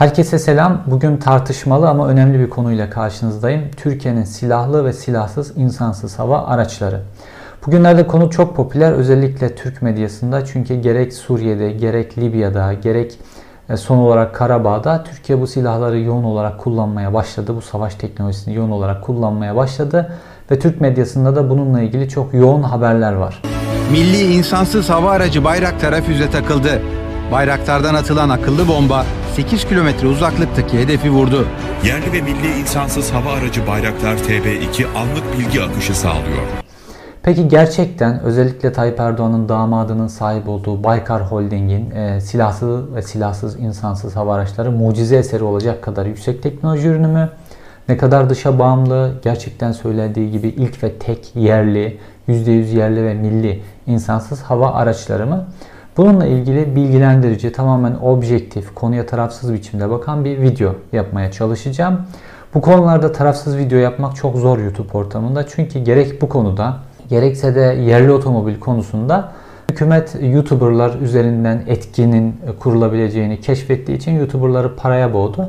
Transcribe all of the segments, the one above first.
Herkese selam. Bugün tartışmalı ama önemli bir konuyla karşınızdayım. Türkiye'nin silahlı ve silahsız insansız hava araçları. Bugünlerde konu çok popüler özellikle Türk medyasında çünkü gerek Suriye'de gerek Libya'da gerek e, son olarak Karabağ'da Türkiye bu silahları yoğun olarak kullanmaya başladı. Bu savaş teknolojisini yoğun olarak kullanmaya başladı ve Türk medyasında da bununla ilgili çok yoğun haberler var. Milli insansız hava aracı Bayraktar'a füze takıldı. Bayraktar'dan atılan akıllı bomba 8 kilometre uzaklıktaki hedefi vurdu. Yerli ve milli insansız hava aracı Bayraktar TB2 anlık bilgi akışı sağlıyor. Peki gerçekten özellikle Tayyip Erdoğan'ın damadının sahip olduğu Baykar Holding'in e, silahsız ve silahsız insansız hava araçları mucize eseri olacak kadar yüksek teknoloji ürünü mü? Ne kadar dışa bağımlı, gerçekten söylediği gibi ilk ve tek yerli, %100 yerli ve milli insansız hava araçları mı? Bununla ilgili bilgilendirici, tamamen objektif, konuya tarafsız biçimde bakan bir video yapmaya çalışacağım. Bu konularda tarafsız video yapmak çok zor YouTube ortamında. Çünkü gerek bu konuda gerekse de yerli otomobil konusunda hükümet YouTuber'lar üzerinden etkinin kurulabileceğini keşfettiği için YouTuber'ları paraya boğdu.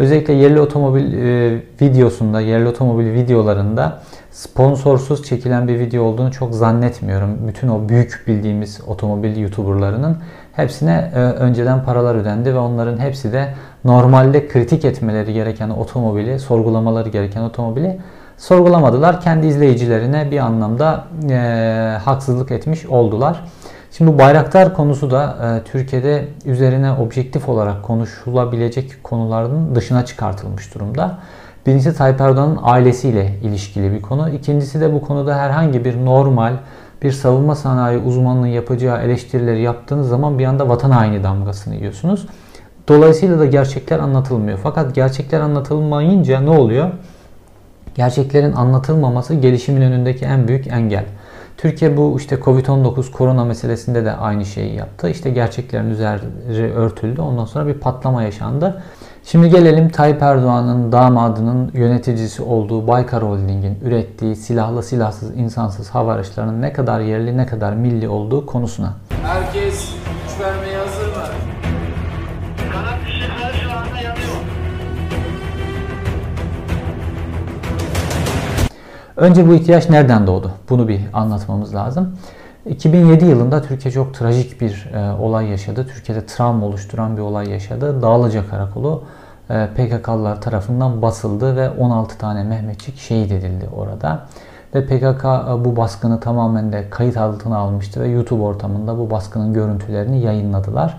Özellikle yerli otomobil e, videosunda, yerli otomobil videolarında sponsorsuz çekilen bir video olduğunu çok zannetmiyorum. Bütün o büyük bildiğimiz otomobil YouTuber'larının hepsine e, önceden paralar ödendi ve onların hepsi de normalde kritik etmeleri gereken otomobili, sorgulamaları gereken otomobili sorgulamadılar. Kendi izleyicilerine bir anlamda e, haksızlık etmiş oldular. Şimdi bu Bayraktar konusu da e, Türkiye'de üzerine objektif olarak konuşulabilecek konuların dışına çıkartılmış durumda. Birincisi Tayyip Erdoğan'ın ailesiyle ilişkili bir konu. İkincisi de bu konuda herhangi bir normal bir savunma sanayi uzmanının yapacağı eleştirileri yaptığınız zaman bir anda vatan haini damgasını yiyorsunuz. Dolayısıyla da gerçekler anlatılmıyor. Fakat gerçekler anlatılmayınca ne oluyor? Gerçeklerin anlatılmaması gelişimin önündeki en büyük engel. Türkiye bu işte Covid-19 korona meselesinde de aynı şeyi yaptı. İşte gerçeklerin üzeri örtüldü. Ondan sonra bir patlama yaşandı. Şimdi gelelim Tayyip Erdoğan'ın damadının yöneticisi olduğu Baykar Holding'in ürettiği silahlı silahsız insansız hava araçlarının ne kadar yerli ne kadar milli olduğu konusuna. Herkes güç vermeye Önce bu ihtiyaç nereden doğdu? Bunu bir anlatmamız lazım. 2007 yılında Türkiye çok trajik bir e, olay yaşadı. Türkiye'de travma oluşturan bir olay yaşadı. Dağlıca Karakolu e, PKK'lılar tarafından basıldı ve 16 tane Mehmetçik şehit edildi orada. Ve PKK e, bu baskını tamamen de kayıt altına almıştı ve YouTube ortamında bu baskının görüntülerini yayınladılar.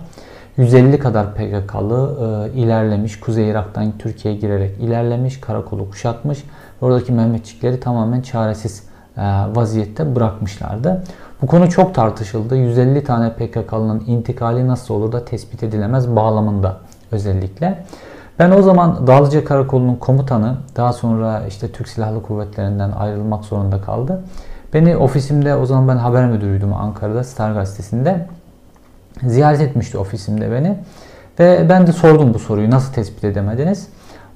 150 kadar PKK'lı e, ilerlemiş, Kuzey Irak'tan Türkiye'ye girerek ilerlemiş, karakolu kuşatmış. Oradaki Mehmetçikleri tamamen çaresiz e, vaziyette bırakmışlardı. Bu konu çok tartışıldı. 150 tane PKK'lının intikali nasıl olur da tespit edilemez bağlamında özellikle. Ben o zaman Dağlıca Karakolu'nun komutanı daha sonra işte Türk Silahlı Kuvvetleri'nden ayrılmak zorunda kaldı. Beni ofisimde o zaman ben haber müdürüydüm Ankara'da Star Gazetesi'nde. Ziyaret etmişti ofisimde beni. Ve ben de sordum bu soruyu nasıl tespit edemediniz?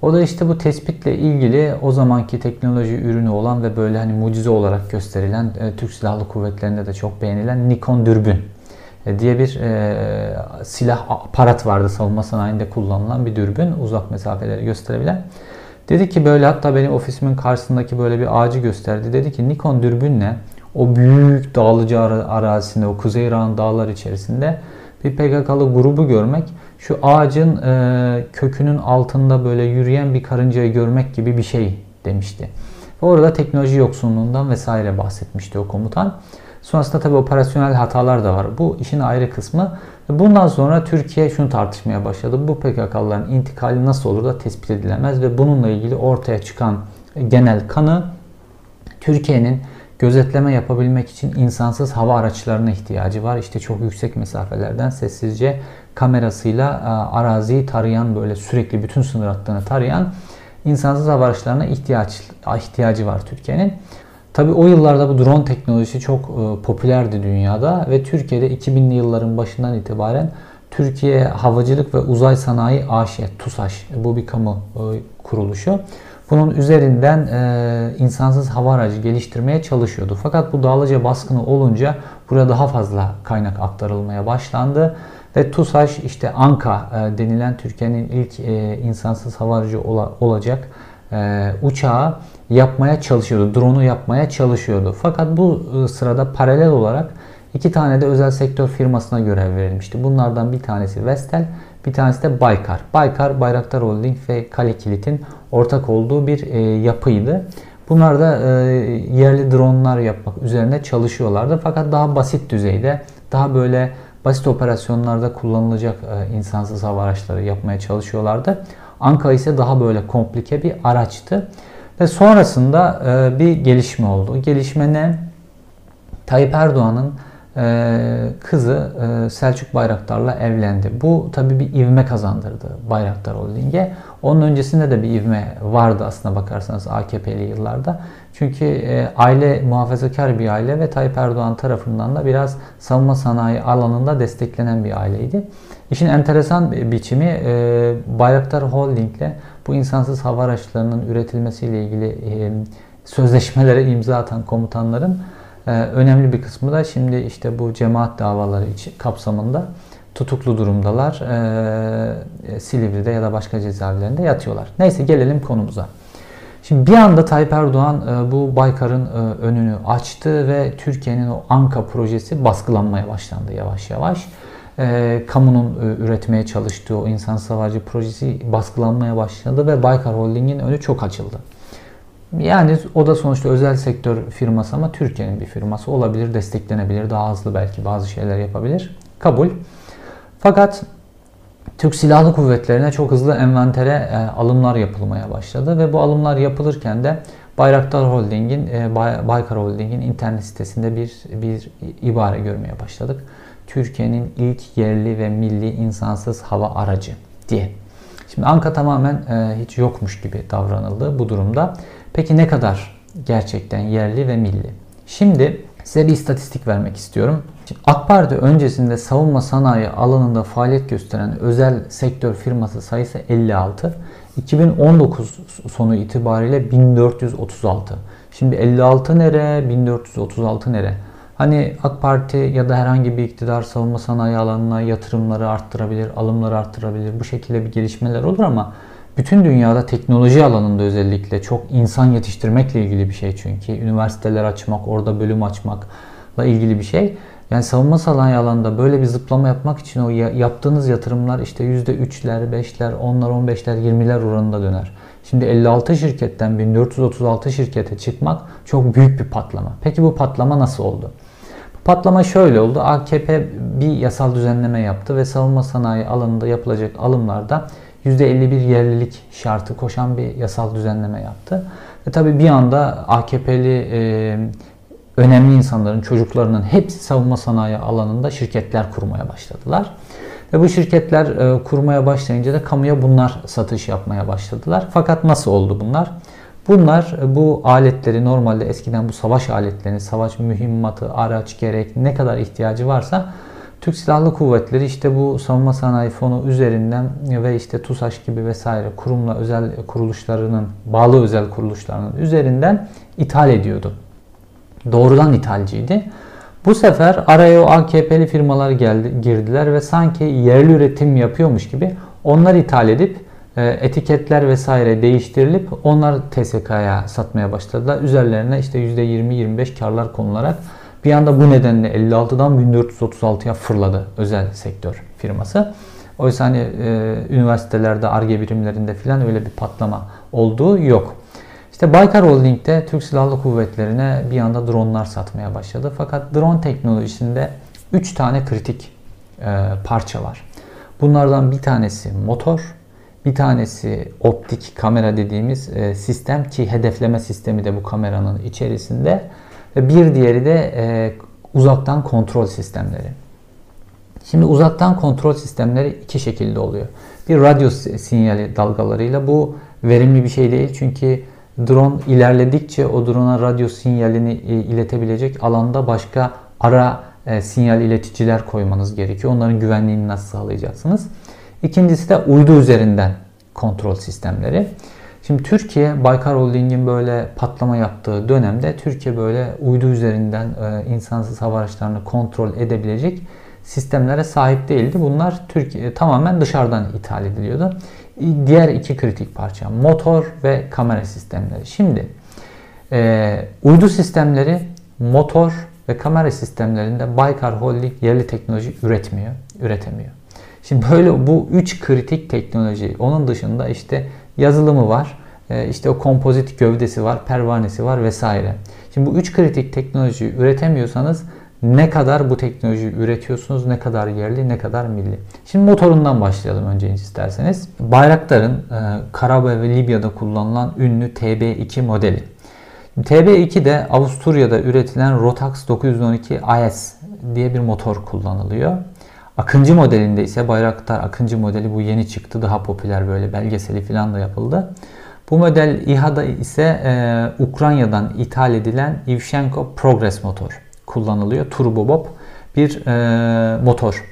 O da işte bu tespitle ilgili o zamanki teknoloji ürünü olan ve böyle hani mucize olarak gösterilen e, Türk Silahlı Kuvvetleri'nde de çok beğenilen Nikon dürbün e, diye bir e, silah aparat vardı savunma sanayinde kullanılan bir dürbün uzak mesafeleri gösterebilen. Dedi ki böyle hatta benim ofisimin karşısındaki böyle bir ağacı gösterdi. Dedi ki Nikon dürbünle o büyük dağlıcı arazisinde o Kuzey Irak'ın dağlar içerisinde bir PKK'lı grubu görmek şu ağacın e, kökünün altında böyle yürüyen bir karıncayı görmek gibi bir şey demişti. Ve orada teknoloji yoksunluğundan vesaire bahsetmişti o komutan. Sonrasında tabi operasyonel hatalar da var. Bu işin ayrı kısmı. Bundan sonra Türkiye şunu tartışmaya başladı. Bu PKK'lıların intikali nasıl olur da tespit edilemez ve bununla ilgili ortaya çıkan genel kanı Türkiye'nin gözetleme yapabilmek için insansız hava araçlarına ihtiyacı var. İşte çok yüksek mesafelerden sessizce kamerasıyla e, araziyi tarayan böyle sürekli bütün sınır hattını tarayan insansız hava araçlarına ihtiyaç ihtiyacı var Türkiye'nin. Tabi o yıllarda bu drone teknolojisi çok e, popülerdi dünyada ve Türkiye'de 2000'li yılların başından itibaren Türkiye Havacılık ve Uzay Sanayi AŞ, TUSAŞ bu bir kamu e, kuruluşu. Bunun üzerinden e, insansız hava aracı geliştirmeye çalışıyordu. Fakat bu dağlıca baskını olunca buraya daha fazla kaynak aktarılmaya başlandı. Ve TUSAŞ işte Anka e, denilen Türkiye'nin ilk e, insansız hava aracı ola, olacak e, uçağı yapmaya çalışıyordu. Drone'u yapmaya çalışıyordu. Fakat bu sırada paralel olarak iki tane de özel sektör firmasına görev verilmişti. Bunlardan bir tanesi Vestel, bir tanesi de Baykar. Baykar, Bayraktar Holding ve Kale Kilit'in ortak olduğu bir yapıydı. Bunlar da yerli dronlar yapmak üzerine çalışıyorlardı. Fakat daha basit düzeyde, daha böyle basit operasyonlarda kullanılacak e, insansız hava araçları yapmaya çalışıyorlardı. Anka ise daha böyle komplike bir araçtı. Ve sonrasında e, bir gelişme oldu. Gelişme ne? Tayyip Erdoğan'ın e, kızı e, Selçuk Bayraktar'la evlendi. Bu tabi bir ivme kazandırdı Bayraktar Holding'e. Onun öncesinde de bir ivme vardı aslında bakarsanız AKP'li yıllarda. Çünkü e, aile muhafazakar bir aile ve Tayyip Erdoğan tarafından da biraz savunma sanayi alanında desteklenen bir aileydi. İşin enteresan biçimi Bayraktar Holding'le bu insansız hava araçlarının üretilmesiyle ilgili sözleşmelere imza atan komutanların ee, önemli bir kısmı da şimdi işte bu cemaat davaları kapsamında tutuklu durumdalar. Ee, Silivri'de ya da başka cezaevlerinde yatıyorlar. Neyse gelelim konumuza. Şimdi bir anda Tayyip Erdoğan e, bu Baykar'ın e, önünü açtı ve Türkiye'nin o Anka projesi baskılanmaya başlandı yavaş yavaş. E, kamunun üretmeye çalıştığı o insan savarcı projesi baskılanmaya başladı ve Baykar Holding'in önü çok açıldı. Yani o da sonuçta özel sektör firması ama Türkiye'nin bir firması olabilir, desteklenebilir, daha hızlı belki bazı şeyler yapabilir. Kabul. Fakat Türk Silahlı Kuvvetleri'ne çok hızlı envantere e, alımlar yapılmaya başladı ve bu alımlar yapılırken de Bayraktar Holding'in, e, Baykar Holding'in internet sitesinde bir bir ibare görmeye başladık. Türkiye'nin ilk yerli ve milli insansız hava aracı diye. Şimdi Anka tamamen e, hiç yokmuş gibi davranıldı bu durumda. Peki ne kadar gerçekten yerli ve milli? Şimdi size bir istatistik vermek istiyorum. Şimdi AK Parti öncesinde savunma sanayi alanında faaliyet gösteren özel sektör firması sayısı 56. 2019 sonu itibariyle 1436. Şimdi 56 nere, 1436 nere? Hani AK Parti ya da herhangi bir iktidar savunma sanayi alanına yatırımları arttırabilir, alımları arttırabilir. Bu şekilde bir gelişmeler olur ama bütün dünyada teknoloji alanında özellikle çok insan yetiştirmekle ilgili bir şey çünkü. Üniversiteler açmak, orada bölüm açmakla ilgili bir şey. Yani savunma sanayi alanında böyle bir zıplama yapmak için o yaptığınız yatırımlar işte %3'ler, 5'ler, 10'lar, 15'ler, 20'ler oranında döner. Şimdi 56 şirketten 1436 şirkete çıkmak çok büyük bir patlama. Peki bu patlama nasıl oldu? Bu patlama şöyle oldu. AKP bir yasal düzenleme yaptı ve savunma sanayi alanında yapılacak alımlarda %51 yerlilik şartı koşan bir yasal düzenleme yaptı. Ve tabi bir anda AKP'li e, önemli insanların, çocuklarının hepsi savunma sanayi alanında şirketler kurmaya başladılar. Ve bu şirketler e, kurmaya başlayınca da kamuya bunlar satış yapmaya başladılar. Fakat nasıl oldu bunlar? Bunlar e, bu aletleri normalde eskiden bu savaş aletlerini, savaş mühimmatı, araç gerek ne kadar ihtiyacı varsa Türk Silahlı Kuvvetleri işte bu savunma sanayi fonu üzerinden ve işte TUSAŞ gibi vesaire kurumla özel kuruluşlarının, bağlı özel kuruluşlarının üzerinden ithal ediyordu. Doğrudan ithalciydi. Bu sefer araya o AKP'li firmalar geldi, girdiler ve sanki yerli üretim yapıyormuş gibi onlar ithal edip e, etiketler vesaire değiştirilip onlar TSK'ya satmaya başladılar. Üzerlerine işte %20-25 karlar konularak bir anda bu nedenle 56'dan 1436'ya fırladı özel sektör firması. Oysa hani e, üniversitelerde, ARGE birimlerinde filan öyle bir patlama olduğu yok. İşte Baykar Holding'de Türk Silahlı Kuvvetleri'ne bir anda dronlar satmaya başladı. Fakat drone teknolojisinde 3 tane kritik e, parça var. Bunlardan bir tanesi motor, bir tanesi optik kamera dediğimiz e, sistem ki hedefleme sistemi de bu kameranın içerisinde. Ve bir diğeri de e, uzaktan kontrol sistemleri. Şimdi uzaktan kontrol sistemleri iki şekilde oluyor. Bir radyo sinyali dalgalarıyla bu verimli bir şey değil çünkü drone ilerledikçe o drone'a radyo sinyalini e, iletebilecek alanda başka ara e, sinyal ileticiler koymanız gerekiyor. Onların güvenliğini nasıl sağlayacaksınız? İkincisi de uydu üzerinden kontrol sistemleri. Şimdi Türkiye Baykar Holding'in böyle patlama yaptığı dönemde Türkiye böyle uydu üzerinden e, insansız hava araçlarını kontrol edebilecek sistemlere sahip değildi. Bunlar Türkiye tamamen dışarıdan ithal ediliyordu. Diğer iki kritik parça motor ve kamera sistemleri. Şimdi e, uydu sistemleri, motor ve kamera sistemlerinde Baykar Holding yerli teknoloji üretmiyor, üretemiyor. Şimdi böyle bu üç kritik teknoloji. Onun dışında işte yazılımı var, e, işte o kompozit gövdesi var, pervanesi var vesaire. Şimdi bu üç kritik teknolojiyi üretemiyorsanız ne kadar bu teknolojiyi üretiyorsunuz, ne kadar yerli, ne kadar milli. Şimdi motorundan başlayalım önce isterseniz. Bayraktar'ın e, Karabağ ve Libya'da kullanılan ünlü TB2 modeli. TB2 de Avusturya'da üretilen Rotax 912 AS diye bir motor kullanılıyor. Akıncı modelinde ise Bayraktar Akıncı modeli bu yeni çıktı. Daha popüler böyle belgeseli falan da yapıldı. Bu model İHA'da ise e, Ukrayna'dan ithal edilen Ivshenko Progress motor kullanılıyor. Turbobob bir e, motor.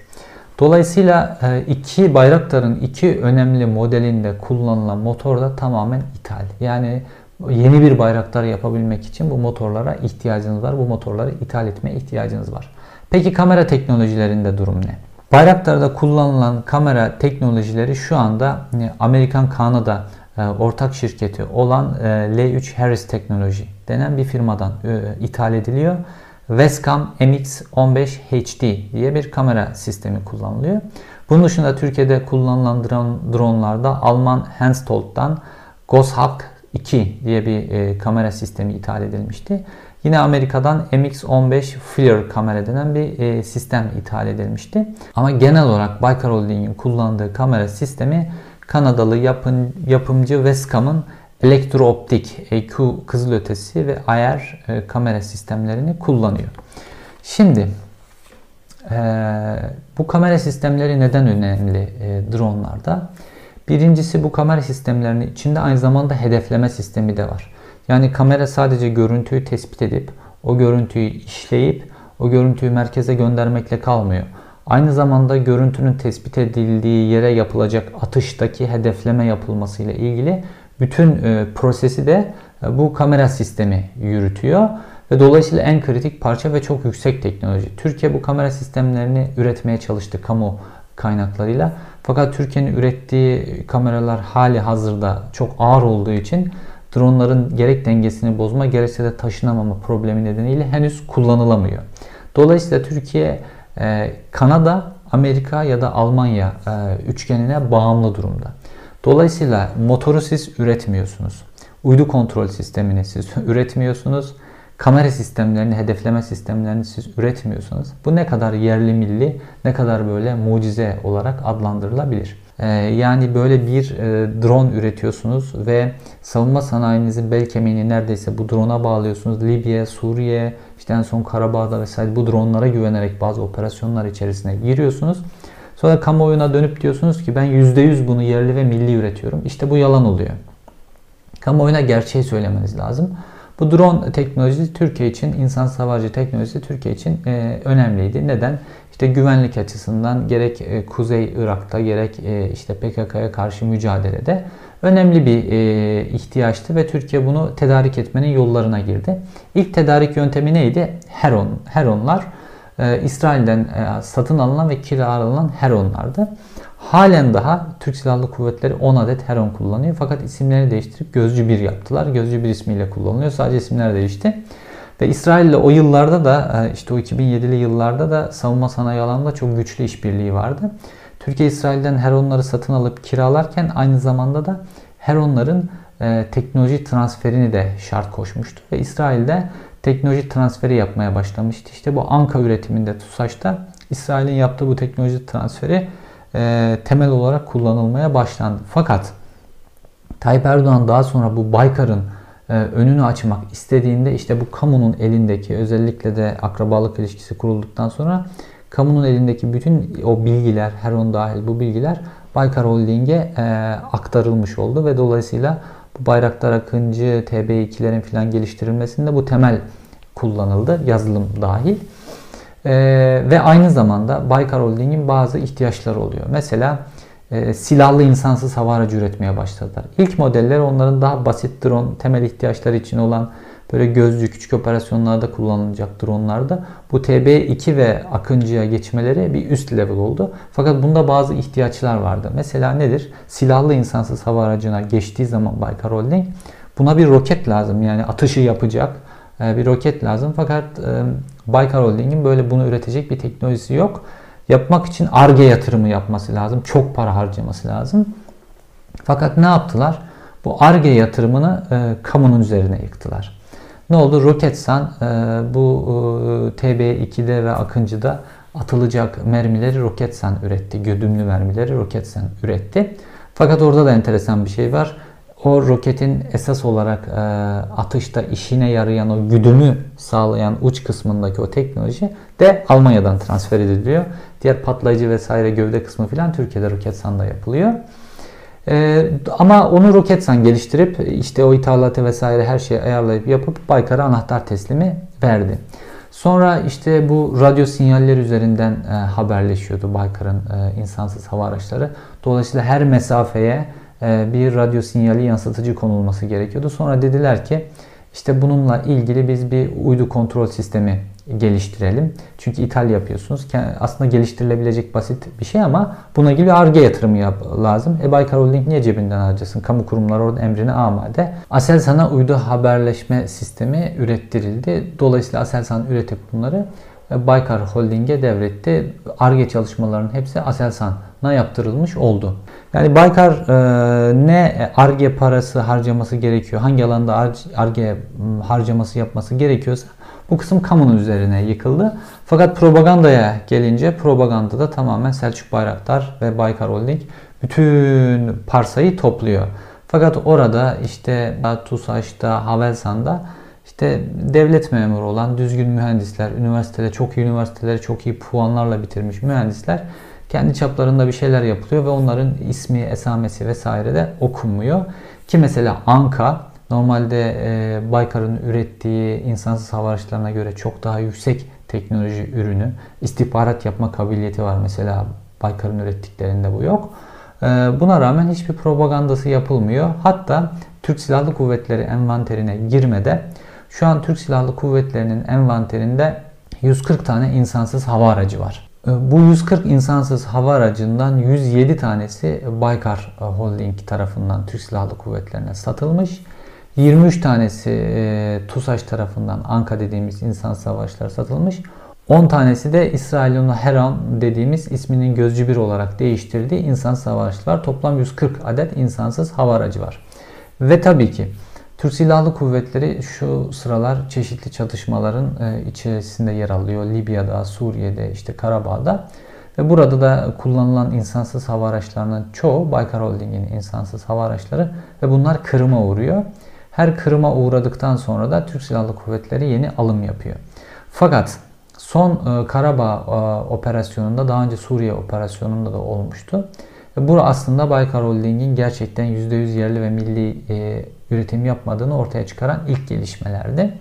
Dolayısıyla e, iki Bayraktar'ın iki önemli modelinde kullanılan motor da tamamen ithal. Yani yeni bir Bayraktar yapabilmek için bu motorlara ihtiyacınız var. Bu motorları ithal etmeye ihtiyacınız var. Peki kamera teknolojilerinde durum ne? Bayraktar'da kullanılan kamera teknolojileri şu anda e, Amerikan Kanada e, ortak şirketi olan e, L3 Harris Teknoloji denen bir firmadan ithal ediliyor. Westcam MX15 HD diye bir kamera sistemi kullanılıyor. Bunun dışında Türkiye'de kullanılan dronlarda Alman Hensoldt'tan Goshawk 2 diye bir kamera sistemi ithal edilmişti. Yine Amerika'dan MX-15 FLIR kamera denen bir e, sistem ithal edilmişti. Ama genel olarak Baykar Holding'in kullandığı kamera sistemi Kanadalı yapın, yapımcı Westcam'ın elektrooptik EQ kızılötesi ve IR e, kamera sistemlerini kullanıyor. Şimdi e, bu kamera sistemleri neden önemli e, dronlarda? Birincisi bu kamera sistemlerinin içinde aynı zamanda hedefleme sistemi de var. Yani kamera sadece görüntüyü tespit edip o görüntüyü işleyip o görüntüyü merkeze göndermekle kalmıyor. Aynı zamanda görüntünün tespit edildiği yere yapılacak atıştaki hedefleme yapılması ile ilgili bütün e, prosesi de e, bu kamera sistemi yürütüyor ve dolayısıyla en kritik parça ve çok yüksek teknoloji. Türkiye bu kamera sistemlerini üretmeye çalıştı kamu kaynaklarıyla. Fakat Türkiye'nin ürettiği kameralar hali hazırda çok ağır olduğu için dronların gerek dengesini bozma gerekse de taşınamama problemi nedeniyle henüz kullanılamıyor. Dolayısıyla Türkiye e, Kanada, Amerika ya da Almanya üçgenine bağımlı durumda. Dolayısıyla motoru siz üretmiyorsunuz. Uydu kontrol sistemini siz üretmiyorsunuz. Kamera sistemlerini, hedefleme sistemlerini siz üretmiyorsunuz. Bu ne kadar yerli milli, ne kadar böyle mucize olarak adlandırılabilir. Ee, yani böyle bir e, drone üretiyorsunuz ve savunma sanayinizin bel kemiğini neredeyse bu drone'a bağlıyorsunuz. Libya, Suriye, işte en son Karabağ'da vesaire bu dronlara güvenerek bazı operasyonlar içerisine giriyorsunuz. Sonra kamuoyuna dönüp diyorsunuz ki ben %100 bunu yerli ve milli üretiyorum. İşte bu yalan oluyor. Kamuoyuna gerçeği söylemeniz lazım. Bu drone teknolojisi Türkiye için, insan savarcı teknolojisi Türkiye için e, önemliydi. Neden? İşte güvenlik açısından gerek e, Kuzey Irak'ta gerek e, işte PKK'ya karşı mücadelede önemli bir e, ihtiyaçtı ve Türkiye bunu tedarik etmenin yollarına girdi. İlk tedarik yöntemi neydi? Heron. Heronlar İsrail'den satın alınan ve kiralanan Heronlardı. Halen daha Türk Silahlı Kuvvetleri 10 adet Heron kullanıyor. Fakat isimlerini değiştirip Gözcü 1 yaptılar. Gözcü 1 ismiyle kullanılıyor. Sadece isimler değişti. Ve İsrail ile o yıllarda da e, işte o 2007'li yıllarda da savunma sanayi alanında çok güçlü işbirliği vardı. Türkiye İsrail'den Heronları satın alıp kiralarken aynı zamanda da Heronların e, teknoloji transferini de şart koşmuştu. Ve İsrail'de teknoloji transferi yapmaya başlamıştı. İşte bu Anka üretiminde TUSAŞ'ta İsrail'in yaptığı bu teknoloji transferi e, temel olarak kullanılmaya başlandı. Fakat Tayyip Erdoğan daha sonra bu Baykar'ın e, önünü açmak istediğinde işte bu kamunun elindeki özellikle de akrabalık ilişkisi kurulduktan sonra kamunun elindeki bütün o bilgiler, her on dahil bu bilgiler Baykar Holding'e e, aktarılmış oldu ve dolayısıyla bu Bayraktar Akıncı, TB2'lerin filan geliştirilmesinde bu temel kullanıldı, yazılım dahil. E, ve aynı zamanda Baykar Holding'in bazı ihtiyaçları oluyor. Mesela e, silahlı insansız hava aracı üretmeye başladılar. İlk modeller onların daha basit drone temel ihtiyaçları için olan böyle gözcü küçük operasyonlarda kullanılacak dronlarda bu TB2 ve Akıncı'ya geçmeleri bir üst level oldu. Fakat bunda bazı ihtiyaçlar vardı. Mesela nedir? Silahlı insansız hava aracına geçtiği zaman Baykar Holding buna bir roket lazım. Yani atışı yapacak e, bir roket lazım. Fakat e, Baykar Holding'in böyle bunu üretecek bir teknolojisi yok. Yapmak için ARGE yatırımı yapması lazım. Çok para harcaması lazım. Fakat ne yaptılar? Bu ARGE yatırımını e, kamunun üzerine yıktılar. Ne oldu? Roketsan e, bu e, TB2'de ve Akıncı'da atılacak mermileri Roketsan üretti. Gödümlü mermileri Roketsan üretti. Fakat orada da enteresan bir şey var. O roketin esas olarak e, atışta işine yarayan o güdümü sağlayan uç kısmındaki o teknoloji de Almanya'dan transfer ediliyor. Diğer patlayıcı vesaire gövde kısmı filan Türkiye'de Roketsan'da yapılıyor. Ee, ama onu Roketsan geliştirip işte o ithalatı vesaire her şeyi ayarlayıp yapıp Baykar'a anahtar teslimi verdi. Sonra işte bu radyo sinyaller üzerinden e, haberleşiyordu Baykar'ın e, insansız hava araçları. Dolayısıyla her mesafeye e, bir radyo sinyali yansıtıcı konulması gerekiyordu. Sonra dediler ki işte bununla ilgili biz bir uydu kontrol sistemi geliştirelim. Çünkü ithal yapıyorsunuz. Aslında geliştirilebilecek basit bir şey ama buna gibi ARGE yatırımı yap lazım. E Baykar Holding niye cebinden harcasın? Kamu kurumları orada emrine amade. Aselsan'a uydu haberleşme sistemi ürettirildi. Dolayısıyla Aselsan üretip bunları Baykar Holding'e devretti. ARGE çalışmalarının hepsi Aselsan'a yaptırılmış oldu. Yani Baykar e, ne ARGE parası harcaması gerekiyor, hangi alanda ARGE harcaması yapması gerekiyorsa bu kısım kamunun üzerine yıkıldı. Fakat propagandaya gelince propagandada tamamen Selçuk Bayraktar ve Baykar Holding bütün parsayı topluyor. Fakat orada işte TUSAŞ'ta, Havelsan'da işte devlet memuru olan düzgün mühendisler, üniversitede çok iyi üniversiteleri çok iyi puanlarla bitirmiş mühendisler kendi çaplarında bir şeyler yapılıyor ve onların ismi, esamesi vesaire de okunmuyor. Ki mesela Anka Normalde e, Baykar'ın ürettiği insansız hava araçlarına göre çok daha yüksek teknoloji ürünü. istihbarat yapma kabiliyeti var mesela Baykar'ın ürettiklerinde bu yok. E, buna rağmen hiçbir propagandası yapılmıyor. Hatta Türk Silahlı Kuvvetleri envanterine girmede şu an Türk Silahlı Kuvvetleri'nin envanterinde 140 tane insansız hava aracı var. E, bu 140 insansız hava aracından 107 tanesi Baykar Holding tarafından Türk Silahlı Kuvvetleri'ne satılmış. 23 tanesi e, TUSAŞ tarafından Anka dediğimiz insan savaşlar satılmış. 10 tanesi de İsrail'in Heram dediğimiz isminin gözcü bir olarak değiştirdiği insan savaşçılar. Toplam 140 adet insansız hava aracı var. Ve tabii ki Türk Silahlı Kuvvetleri şu sıralar çeşitli çatışmaların e, içerisinde yer alıyor. Libya'da, Suriye'de, işte Karabağ'da. Ve burada da kullanılan insansız hava araçlarının çoğu Baykar Holding'in insansız hava araçları ve bunlar kırıma uğruyor. Her kırıma uğradıktan sonra da Türk Silahlı Kuvvetleri yeni alım yapıyor. Fakat son e, Karabağ e, operasyonunda daha önce Suriye operasyonunda da olmuştu. Ve bu aslında Baykar Holding'in gerçekten %100 yerli ve milli e, üretim yapmadığını ortaya çıkaran ilk gelişmelerdi.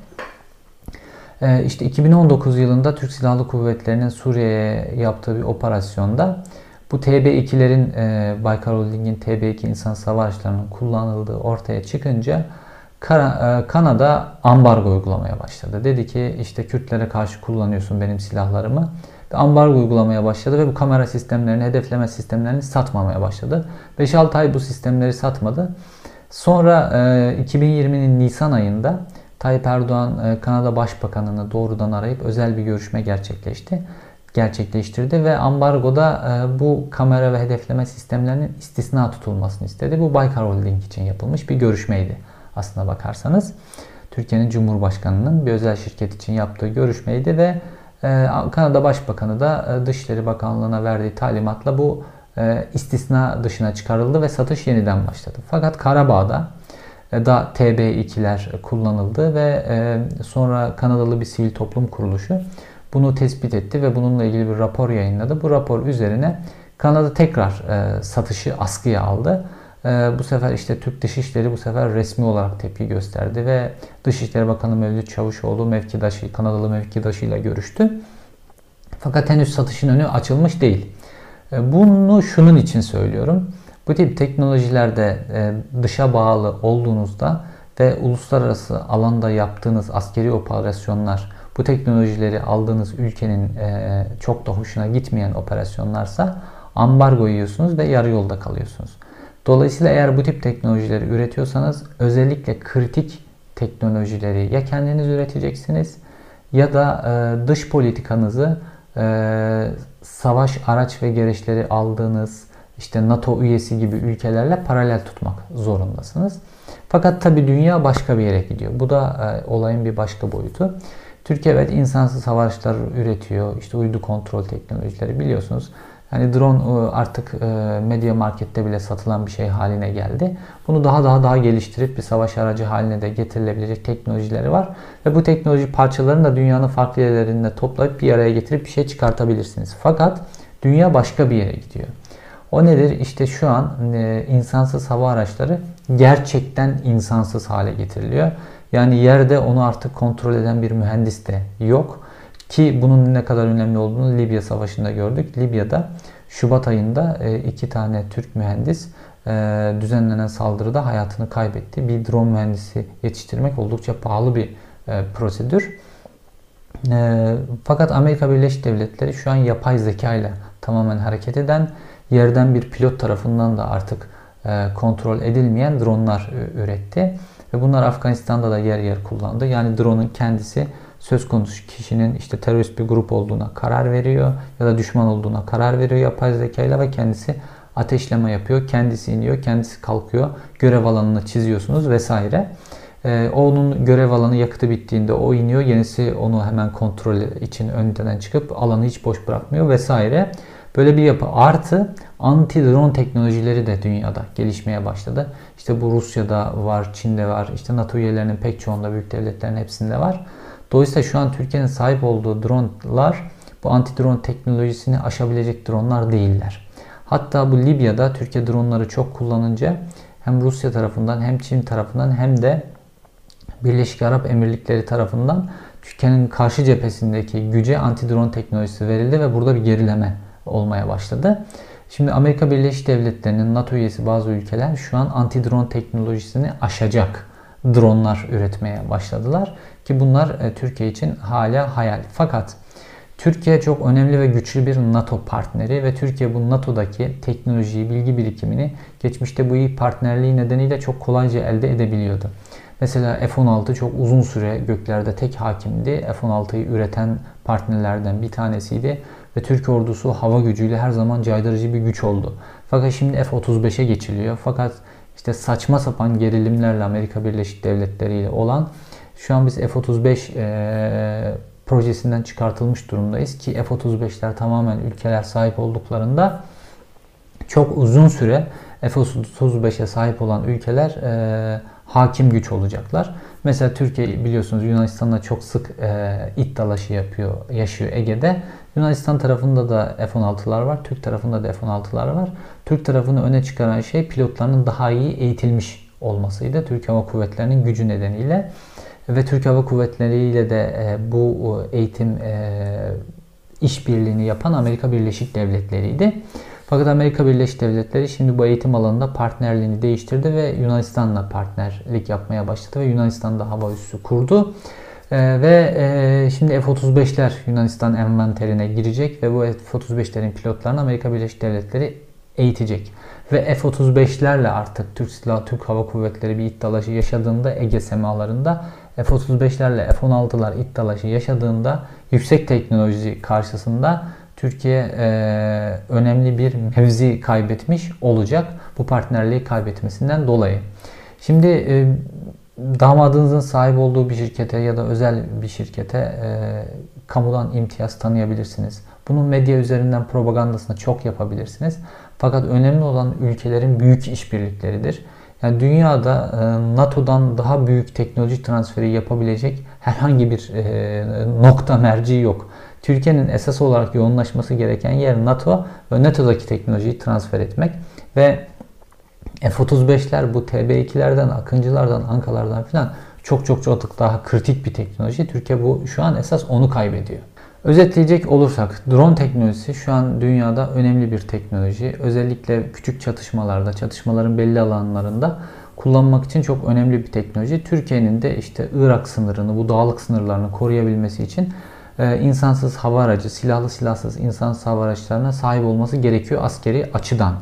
E, işte 2019 yılında Türk Silahlı Kuvvetleri'nin Suriye'ye yaptığı bir operasyonda bu TB2'lerin e, Baykar Holding'in TB2 insan savaşlarının kullanıldığı ortaya çıkınca e, Kanada ambargo uygulamaya başladı. Dedi ki işte Kürtlere karşı kullanıyorsun benim silahlarımı. Ambargo uygulamaya başladı ve bu kamera sistemlerini, hedefleme sistemlerini satmamaya başladı. 5-6 ay bu sistemleri satmadı. Sonra 2020'nin e, Nisan ayında Tayyip Erdoğan e, Kanada Başbakanını doğrudan arayıp özel bir görüşme gerçekleşti gerçekleştirdi ve ambargoda bu kamera ve hedefleme sistemlerinin istisna tutulmasını istedi. Bu Baykar Holding için yapılmış bir görüşmeydi aslına bakarsanız. Türkiye'nin Cumhurbaşkanı'nın bir özel şirket için yaptığı görüşmeydi ve e, Kanada Başbakanı da e, Dışişleri Bakanlığı'na verdiği talimatla bu e, istisna dışına çıkarıldı ve satış yeniden başladı. Fakat Karabağ'da da TB2'ler kullanıldı ve sonra Kanadalı bir sivil toplum kuruluşu bunu tespit etti ve bununla ilgili bir rapor yayınladı. Bu rapor üzerine Kanada tekrar satışı askıya aldı. Ee, bu sefer işte Türk Dışişleri bu sefer resmi olarak tepki gösterdi ve Dışişleri Bakanı Mevlüt Çavuşoğlu mevkidaşı, Kanadalı mevkidaşıyla görüştü. Fakat henüz satışın önü açılmış değil. Ee, bunu şunun için söylüyorum. Bu tip teknolojilerde e, dışa bağlı olduğunuzda ve uluslararası alanda yaptığınız askeri operasyonlar, bu teknolojileri aldığınız ülkenin e, çok da hoşuna gitmeyen operasyonlarsa ambargo yiyorsunuz ve yarı yolda kalıyorsunuz. Dolayısıyla eğer bu tip teknolojileri üretiyorsanız özellikle kritik teknolojileri ya kendiniz üreteceksiniz ya da e, dış politikanızı e, savaş araç ve gereçleri aldığınız işte NATO üyesi gibi ülkelerle paralel tutmak zorundasınız. Fakat tabi dünya başka bir yere gidiyor. Bu da e, olayın bir başka boyutu. Türkiye evet insansız hava üretiyor. İşte uydu kontrol teknolojileri biliyorsunuz. Yani drone e, artık e, medya markette bile satılan bir şey haline geldi. Bunu daha daha daha geliştirip bir savaş aracı haline de getirilebilecek teknolojileri var. Ve bu teknoloji parçalarını da dünyanın farklı yerlerinde toplayıp bir araya getirip bir şey çıkartabilirsiniz. Fakat dünya başka bir yere gidiyor. O nedir? İşte şu an e, insansız hava araçları gerçekten insansız hale getiriliyor. Yani yerde onu artık kontrol eden bir mühendis de yok. Ki bunun ne kadar önemli olduğunu Libya Savaşı'nda gördük. Libya'da Şubat ayında e, iki tane Türk mühendis e, düzenlenen saldırıda hayatını kaybetti. Bir drone mühendisi yetiştirmek oldukça pahalı bir e, prosedür. Fakat Amerika Birleşik Devletleri şu an yapay zeka ile tamamen hareket eden, yerden bir pilot tarafından da artık kontrol edilmeyen dronlar üretti. Ve bunlar Afganistan'da da yer yer kullandı. Yani drone'un kendisi söz konusu kişinin işte terörist bir grup olduğuna karar veriyor ya da düşman olduğuna karar veriyor yapay zekayla ve kendisi ateşleme yapıyor. Kendisi iniyor, kendisi kalkıyor. Görev alanını çiziyorsunuz vesaire. Ee, onun görev alanı yakıtı bittiğinde o iniyor. Yenisi onu hemen kontrol için önden çıkıp alanı hiç boş bırakmıyor vesaire. Böyle bir yapı. Artı anti-drone teknolojileri de dünyada gelişmeye başladı. İşte bu Rusya'da var, Çin'de var, işte NATO üyelerinin pek çoğunda, büyük devletlerin hepsinde var. Dolayısıyla şu an Türkiye'nin sahip olduğu dronlar bu anti-drone teknolojisini aşabilecek dronlar değiller. Hatta bu Libya'da Türkiye dronları çok kullanınca hem Rusya tarafından hem Çin tarafından hem de Birleşik Arap Emirlikleri tarafından Türkiye'nin karşı cephesindeki güce anti-drone teknolojisi verildi ve burada bir gerileme olmaya başladı. Şimdi Amerika Birleşik Devletleri'nin NATO üyesi bazı ülkeler şu an anti-drone teknolojisini aşacak dronlar üretmeye başladılar. Ki bunlar e, Türkiye için hala hayal. Fakat Türkiye çok önemli ve güçlü bir NATO partneri ve Türkiye bu NATO'daki teknolojiyi, bilgi birikimini geçmişte bu iyi partnerliği nedeniyle çok kolayca elde edebiliyordu. Mesela F-16 çok uzun süre göklerde tek hakimdi. F-16'yı üreten partnerlerden bir tanesiydi ve Türk ordusu hava gücüyle her zaman caydırıcı bir güç oldu. Fakat şimdi F-35'e geçiliyor. Fakat işte saçma sapan gerilimlerle Amerika Birleşik Devletleri ile olan şu an biz F-35 e, projesinden çıkartılmış durumdayız ki F-35'ler tamamen ülkeler sahip olduklarında çok uzun süre F-35'e sahip olan ülkeler e, hakim güç olacaklar. Mesela Türkiye biliyorsunuz Yunanistan'la çok sık e, it yapıyor, yaşıyor Ege'de. Yunanistan tarafında da F-16'lar var, Türk tarafında da F-16'lar var. Türk tarafını öne çıkaran şey pilotlarının daha iyi eğitilmiş olmasıydı. Türk Hava Kuvvetleri'nin gücü nedeniyle ve Türk Hava Kuvvetleri ile de e, bu eğitim e, işbirliğini yapan Amerika Birleşik Devletleri'ydi. Fakat Amerika Birleşik Devletleri şimdi bu eğitim alanında partnerliğini değiştirdi ve Yunanistan'la partnerlik yapmaya başladı ve Yunanistan'da hava üssü kurdu. Ee, ve e, şimdi F-35'ler Yunanistan envanterine girecek ve bu F-35'lerin pilotlarını Amerika Birleşik Devletleri eğitecek. Ve F-35'lerle artık Türk Silahlı Türk Hava Kuvvetleri bir iddialaşı yaşadığında Ege semalarında F-35'lerle F-16'lar iddialaşı yaşadığında yüksek teknoloji karşısında Türkiye e, önemli bir mevzi kaybetmiş olacak bu partnerliği kaybetmesinden dolayı. Şimdi e, damadınızın sahip olduğu bir şirkete ya da özel bir şirkete e, kamudan imtiyaz tanıyabilirsiniz. Bunun medya üzerinden propagandasını çok yapabilirsiniz. Fakat önemli olan ülkelerin büyük işbirlikleridir. Yani dünyada e, NATO'dan daha büyük teknoloji transferi yapabilecek herhangi bir e, nokta merci yok. Türkiye'nin esas olarak yoğunlaşması gereken yer NATO ve NATO'daki teknolojiyi transfer etmek ve F-35'ler bu TB2'lerden, Akıncılardan, Ankalardan filan çok çok çok daha kritik bir teknoloji. Türkiye bu şu an esas onu kaybediyor. Özetleyecek olursak drone teknolojisi şu an dünyada önemli bir teknoloji. Özellikle küçük çatışmalarda, çatışmaların belli alanlarında kullanmak için çok önemli bir teknoloji. Türkiye'nin de işte Irak sınırını, bu dağlık sınırlarını koruyabilmesi için e, insansız hava aracı, silahlı silahsız insansız hava araçlarına sahip olması gerekiyor askeri açıdan.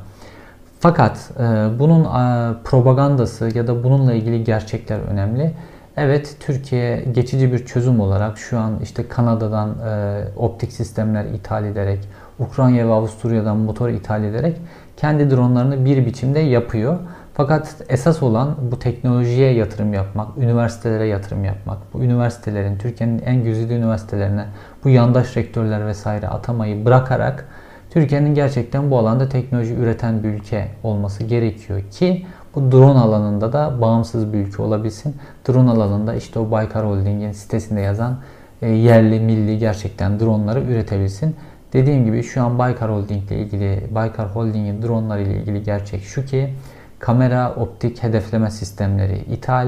Fakat e, bunun e, propagandası ya da bununla ilgili gerçekler önemli. Evet Türkiye geçici bir çözüm olarak şu an işte Kanada'dan e, optik sistemler ithal ederek, Ukrayna ve Avusturya'dan motor ithal ederek kendi dronlarını bir biçimde yapıyor. Fakat esas olan bu teknolojiye yatırım yapmak, üniversitelere yatırım yapmak, bu üniversitelerin, Türkiye'nin en güzide üniversitelerine bu yandaş rektörler vesaire atamayı bırakarak Türkiye'nin gerçekten bu alanda teknoloji üreten bir ülke olması gerekiyor ki bu drone alanında da bağımsız bir ülke olabilsin. Drone alanında işte o Baykar Holding'in sitesinde yazan e, yerli, milli gerçekten dronları üretebilsin. Dediğim gibi şu an Baykar Holding ile ilgili, Baykar Holding'in dronları ile ilgili gerçek şu ki kamera, optik hedefleme sistemleri ithal,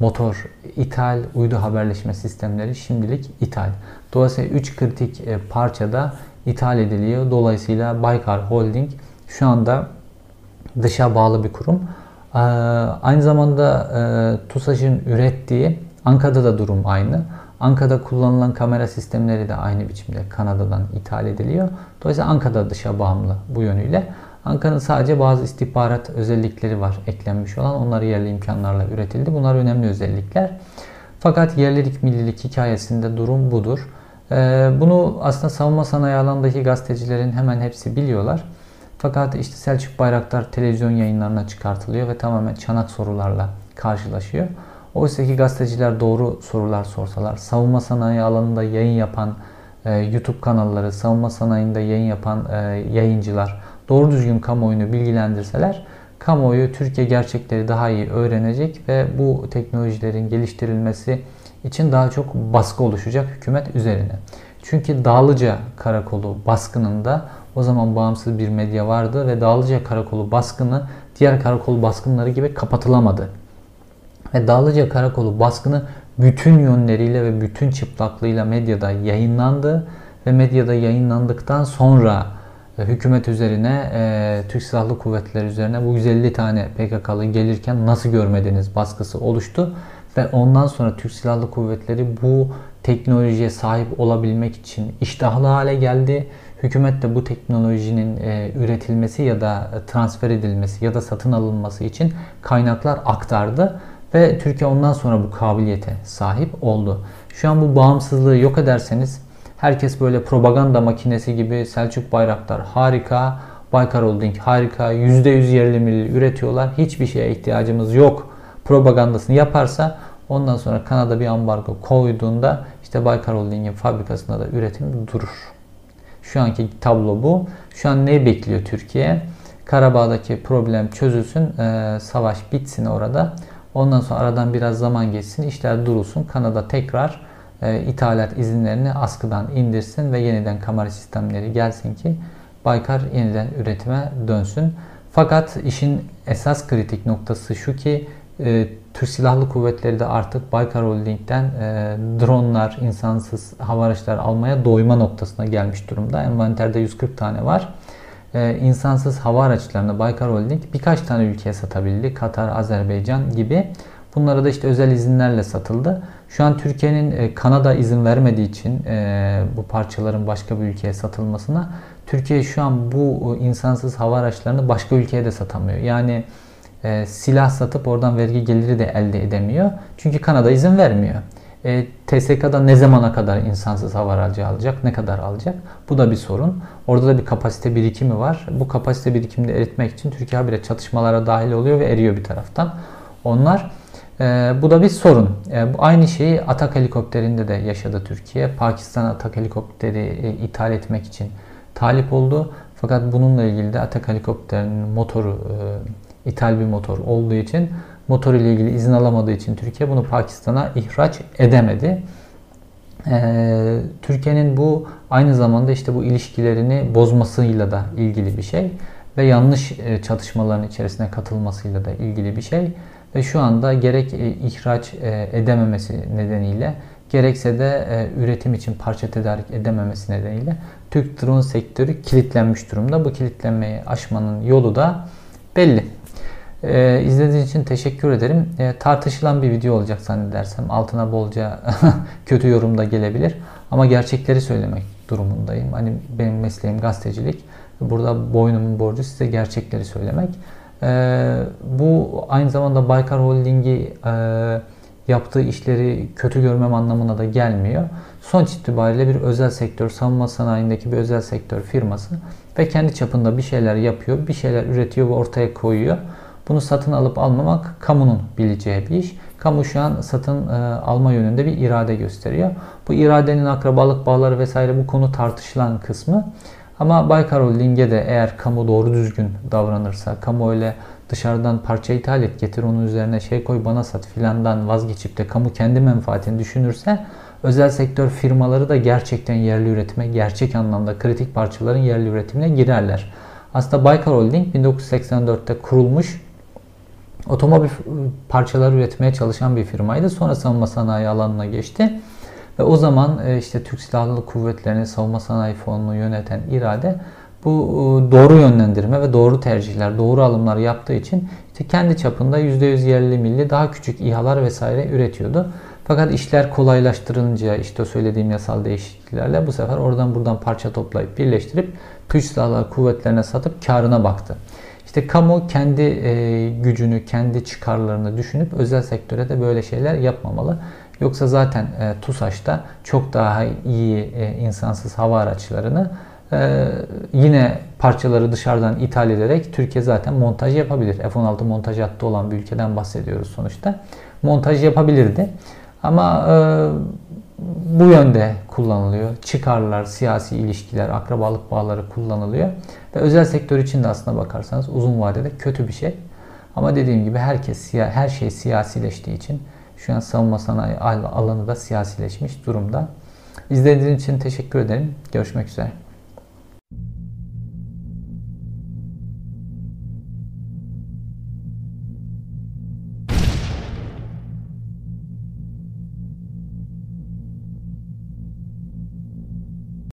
motor ithal, uydu haberleşme sistemleri şimdilik ithal. Dolayısıyla 3 kritik e, parçada ithal ediliyor. Dolayısıyla Baykar Holding şu anda dışa bağlı bir kurum. Ee, aynı zamanda e, TUSAŞ'ın ürettiği Ankara'da da durum aynı. Ankara'da kullanılan kamera sistemleri de aynı biçimde Kanada'dan ithal ediliyor. Dolayısıyla Ankara'da dışa bağımlı bu yönüyle. Ankara'nın sadece bazı istihbarat özellikleri var eklenmiş olan. Onlar yerli imkanlarla üretildi. Bunlar önemli özellikler. Fakat yerlilik millilik hikayesinde durum budur. Ee, bunu aslında savunma sanayi alanındaki gazetecilerin hemen hepsi biliyorlar. Fakat işte Selçuk Bayraktar televizyon yayınlarına çıkartılıyor ve tamamen çanak sorularla karşılaşıyor. Oysa ki gazeteciler doğru sorular sorsalar, savunma sanayi alanında yayın yapan e, YouTube kanalları, savunma sanayinde yayın yapan e, yayıncılar doğru düzgün kamuoyunu bilgilendirseler, kamuoyu Türkiye gerçekleri daha iyi öğrenecek ve bu teknolojilerin geliştirilmesi için daha çok baskı oluşacak hükümet üzerine. Çünkü Dağlıca Karakolu baskınında o zaman bağımsız bir medya vardı ve Dağlıca Karakolu baskını diğer karakol baskınları gibi kapatılamadı. Ve Dağlıca Karakolu baskını bütün yönleriyle ve bütün çıplaklığıyla medyada yayınlandı ve medyada yayınlandıktan sonra e, hükümet üzerine, e, Türk Silahlı Kuvvetleri üzerine bu 150 tane PKK'lı gelirken nasıl görmediniz baskısı oluştu. Ve ondan sonra Türk Silahlı Kuvvetleri bu teknolojiye sahip olabilmek için iştahlı hale geldi. Hükümet de bu teknolojinin e, üretilmesi ya da transfer edilmesi ya da satın alınması için kaynaklar aktardı ve Türkiye ondan sonra bu kabiliyete sahip oldu. Şu an bu bağımsızlığı yok ederseniz herkes böyle propaganda makinesi gibi Selçuk Bayraktar harika, Baykar Holding harika, %100 yerli milli üretiyorlar. Hiçbir şeye ihtiyacımız yok propagandasını yaparsa ondan sonra Kanada bir ambargo koyduğunda işte Baykar Holding'in fabrikasında da üretim durur. Şu anki tablo bu. Şu an ne bekliyor Türkiye? Karabağ'daki problem çözülsün, e, savaş bitsin orada. Ondan sonra aradan biraz zaman geçsin, işler durulsun. Kanada tekrar e, ithalat izinlerini askıdan indirsin ve yeniden kamera sistemleri gelsin ki Baykar yeniden üretime dönsün. Fakat işin esas kritik noktası şu ki e, Türk Silahlı Kuvvetleri de artık Baykar Holding'den e, dronlar, insansız hava araçları almaya doyma noktasına gelmiş durumda. Envanterde 140 tane var. E, insansız hava araçlarını Baykar Holding birkaç tane ülkeye satabildi. Katar, Azerbaycan gibi. Bunlara da işte özel izinlerle satıldı. Şu an Türkiye'nin e, Kanada izin vermediği için e, bu parçaların başka bir ülkeye satılmasına Türkiye şu an bu insansız hava araçlarını başka ülkeye de satamıyor. Yani e, silah satıp oradan vergi geliri de elde edemiyor. Çünkü Kanada izin vermiyor. E, TSK'da ne zamana kadar insansız hava aracı alacak, ne kadar alacak? Bu da bir sorun. Orada da bir kapasite birikimi var. Bu kapasite birikimini eritmek için Türkiye habire çatışmalara dahil oluyor ve eriyor bir taraftan. Onlar e, bu da bir sorun. E, bu aynı şeyi Atak helikopterinde de yaşadı Türkiye. Pakistan Atak helikopteri e, ithal etmek için talip oldu. Fakat bununla ilgili de Atak helikopterinin motoru e, ithal bir motor olduğu için motor ile ilgili izin alamadığı için Türkiye bunu Pakistan'a ihraç edemedi. Ee, Türkiye'nin bu aynı zamanda işte bu ilişkilerini bozmasıyla da ilgili bir şey ve yanlış e, çatışmaların içerisine katılmasıyla da ilgili bir şey ve şu anda gerek e, ihraç e, edememesi nedeniyle gerekse de üretim için parça tedarik edememesi nedeniyle Türk drone sektörü kilitlenmiş durumda. Bu kilitlenmeyi aşmanın yolu da belli. Ee, izlediğiniz için teşekkür ederim. Ee, tartışılan bir video olacak zannedersem. Altına bolca kötü yorum da gelebilir. Ama gerçekleri söylemek durumundayım. Hani benim mesleğim gazetecilik. Burada boynumun borcu size gerçekleri söylemek. Ee, bu aynı zamanda Baykar Holding'i e, yaptığı işleri kötü görmem anlamına da gelmiyor. Sonuç itibariyle bir özel sektör, savunma sanayindeki bir özel sektör firması ve kendi çapında bir şeyler yapıyor, bir şeyler üretiyor ve ortaya koyuyor. Bunu satın alıp almamak kamunun bileceği bir iş. Kamu şu an satın e, alma yönünde bir irade gösteriyor. Bu iradenin akrabalık bağları vesaire bu konu tartışılan kısmı. Ama Baykar Holding'e de eğer kamu doğru düzgün davranırsa, kamu öyle dışarıdan parça ithal et getir onun üzerine şey koy bana sat filandan vazgeçip de kamu kendi menfaatini düşünürse özel sektör firmaları da gerçekten yerli üretime, gerçek anlamda kritik parçaların yerli üretimine girerler. Aslında Baykar Holding 1984'te kurulmuş otomobil parçaları üretmeye çalışan bir firmaydı. Sonra savunma sanayi alanına geçti. Ve o zaman e, işte Türk Silahlı Kuvvetleri'nin savunma sanayi fonunu yöneten irade bu e, doğru yönlendirme ve doğru tercihler, doğru alımlar yaptığı için işte kendi çapında %100 yerli milli daha küçük İHA'lar vesaire üretiyordu. Fakat işler kolaylaştırılınca işte söylediğim yasal değişikliklerle bu sefer oradan buradan parça toplayıp birleştirip Türk Silahlı Kuvvetlerine satıp karına baktı. İşte kamu kendi e, gücünü, kendi çıkarlarını düşünüp özel sektöre de böyle şeyler yapmamalı. Yoksa zaten e, TUSAŞ'ta çok daha iyi e, insansız hava araçlarını e, yine parçaları dışarıdan ithal ederek Türkiye zaten montaj yapabilir. F-16 montaj hattı olan bir ülkeden bahsediyoruz sonuçta. Montaj yapabilirdi. Ama e, bu yönde kullanılıyor. Çıkarlar, siyasi ilişkiler, akrabalık bağları kullanılıyor. Ve özel sektör için de aslına bakarsanız uzun vadede kötü bir şey. Ama dediğim gibi herkes her şey siyasileştiği için şu an savunma sanayi alanı da siyasileşmiş durumda. İzlediğiniz için teşekkür ederim. Görüşmek üzere.